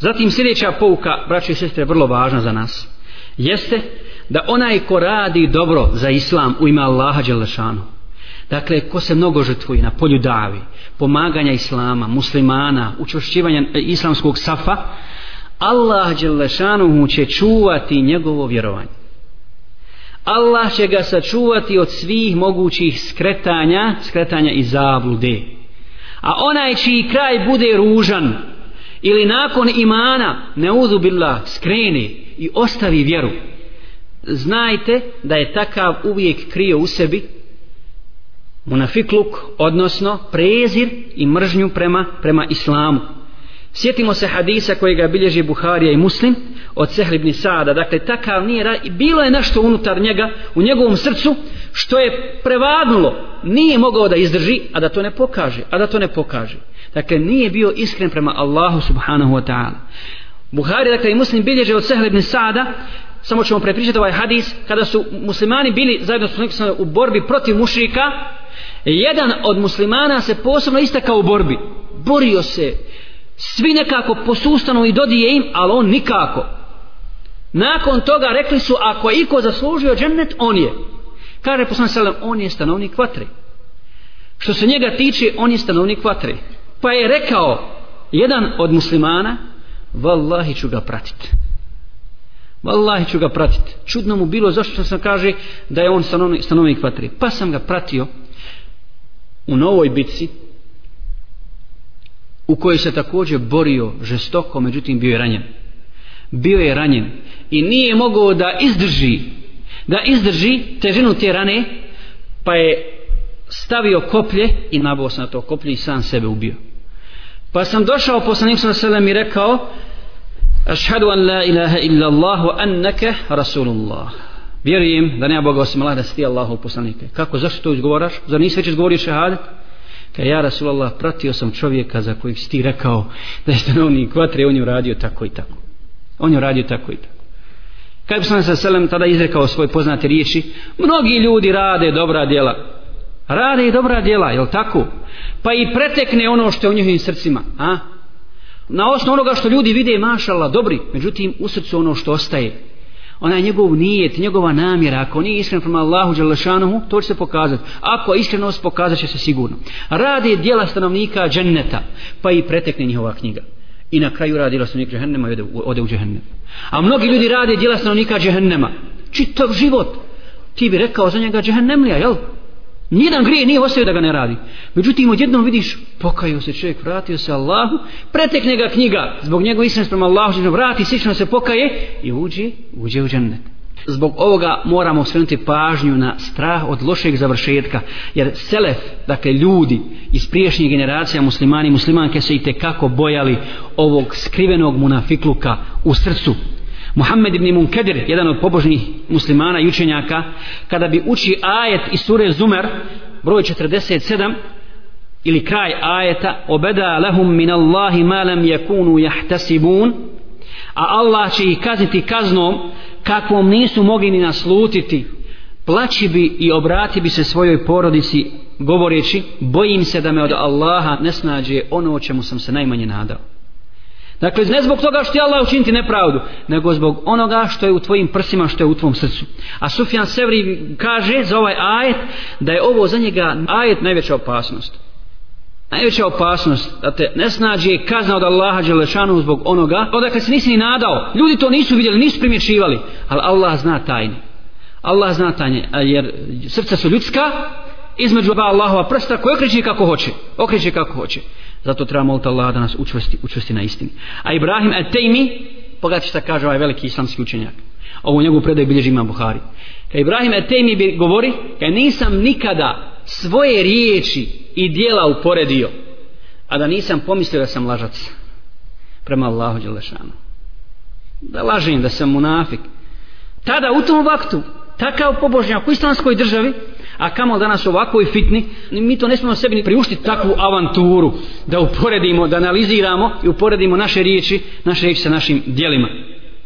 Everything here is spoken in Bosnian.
Zatim sljedeća pouka, braće i sestre, vrlo važna za nas, jeste da onaj ko radi dobro za islam u ime Allaha Đelešanu, dakle, ko se mnogo žrtvuje na polju davi, pomaganja islama, muslimana, učvršćivanja e, islamskog safa, Allah Đelešanu će čuvati njegovo vjerovanje. Allah će ga sačuvati od svih mogućih skretanja, skretanja i zablude. A onaj čiji kraj bude ružan, ili nakon imana ne uzubila skreni i ostavi vjeru. Znajte da je takav uvijek krio u sebi munafikluk odnosno prezir i mržnju prema, prema islamu. Sjetimo se hadisa kojega bilježi Buharija i Muslim od Sehl ibn Sada dakle takav nije bilo je nešto unutar njega u njegovom srcu što je prevagnulo nije mogao da izdrži a da to ne pokaže a da to ne pokaže. Dakle nije bio iskren prema Allahu subhanahu wa ta'ala. Buhari dakle i muslim bilježe od Sehle ibn Sada samo ćemo prepričati ovaj hadis kada su muslimani bili zajedno su u borbi protiv mušrika jedan od muslimana se posebno istakao u borbi. Borio se. Svi nekako posustano i dodije im ali on nikako. Nakon toga rekli su ako je iko zaslužio džennet on je kaže poslanik sallam on je stanovnik vatre. Što se njega tiče on je stanovnik vatre. Pa je rekao jedan od muslimana vallahi ću ga pratiti vallahi ću ga pratiti čudno mu bilo zašto sam kaže da je on stanovnik, stanovnik vatre. Pa sam ga pratio u novoj bitci u kojoj se također borio žestoko međutim bio je ranjen. Bio je ranjen i nije mogao da izdrži da izdrži težinu te rane pa je stavio koplje i nabao se na to koplje i sam sebe ubio Pa sam došao poslanik sa selem i rekao Ašhadu an la ilaha illa Allah wa annaka Rasulullah. Vjerujem da nema Boga osim Allah da si ti Allahov poslanik. Kako, zašto to izgovaraš? Zar nisi već izgovorio šehadet? Kaj ja Rasulullah pratio sam čovjeka za kojeg si ti rekao da je stanovnik vatre on je uradio tako i tako. On je uradio tako i tako. Kaj je poslanik sa selem tada izrekao svoje poznate riječi? Mnogi ljudi rade dobra djela. Rade i dobra djela, jel tako? pa i pretekne ono što je u njihovim srcima a? na osnovu onoga što ljudi vide mašala dobri međutim u srcu ono što ostaje ona je njegov nijet, njegova namjera ako nije iskren prema Allahu Đalešanuhu to će se pokazati, ako iskrenost pokazat će se sigurno radi djela stanovnika dženneta pa i pretekne njihova knjiga i na kraju radi dijela stanovnika džehennema i ode, ode u džehennem a mnogi ljudi rade djela stanovnika džehennema čitav život ti bi rekao za njega džehennemlija, jel? Nijedan grije nije ostavio da ga ne radi. Međutim, odjednom vidiš, pokajao se čovjek, vratio se Allahu, pretekne ga knjiga, zbog njegove istine sprem Allahu, vrati, slično se pokaje i uđe, uđe u džennet. Zbog ovoga moramo svenuti pažnju na strah od lošeg završetka, jer selef, dakle ljudi iz priješnjih generacija muslimani i muslimanke se i kako bojali ovog skrivenog munafikluka u srcu, Muhammed ibn Munkadir, jedan od pobožnih muslimana i učenjaka, kada bi uči ajet iz sure Zumer, broj 47, ili kraj ajeta, obeda lahum min Allahi ma lam yakunu jahtasibun, a Allah će ih kazniti kaznom kakvom nisu mogli ni naslutiti, plaći bi i obrati bi se svojoj porodici govoreći, bojim se da me od Allaha ne snađe ono o čemu sam se najmanje nadao. Dakle, ne zbog toga što je Allah učiniti nepravdu, nego zbog onoga što je u tvojim prsima, što je u tvom srcu. A Sufjan Sevri kaže za ovaj ajet da je ovo za njega ajet najveća opasnost. Najveća opasnost da te ne snađe kazna od Allaha Đelešanu zbog onoga, odakle se nisi ni nadao. Ljudi to nisu vidjeli, nisu primjećivali, ali Allah zna tajne. Allah zna tajne, jer srca su ljudska, između dva Allahova prsta koje okreće kako hoće. Okreće kako hoće. Zato treba moliti Allah da nas učvrsti, učvrsti na istini. A Ibrahim et Tejmi, pogledajte šta kaže ovaj veliki islamski učenjak. Ovo njegovu predaj bilježi ima Buhari. Ka Ibrahim et Tejmi bi govori, ka nisam nikada svoje riječi i dijela uporedio, a da nisam pomislio da sam lažac prema Allahu Đelešanu. Da lažem, da sam munafik. Tada u tom vaktu, takav pobožnjak u islamskoj državi, a kamo danas ovakvoj fitni, mi to ne smemo sebi ni priuštiti takvu avanturu, da uporedimo, da analiziramo i uporedimo naše riječi, naše riječi sa našim dijelima.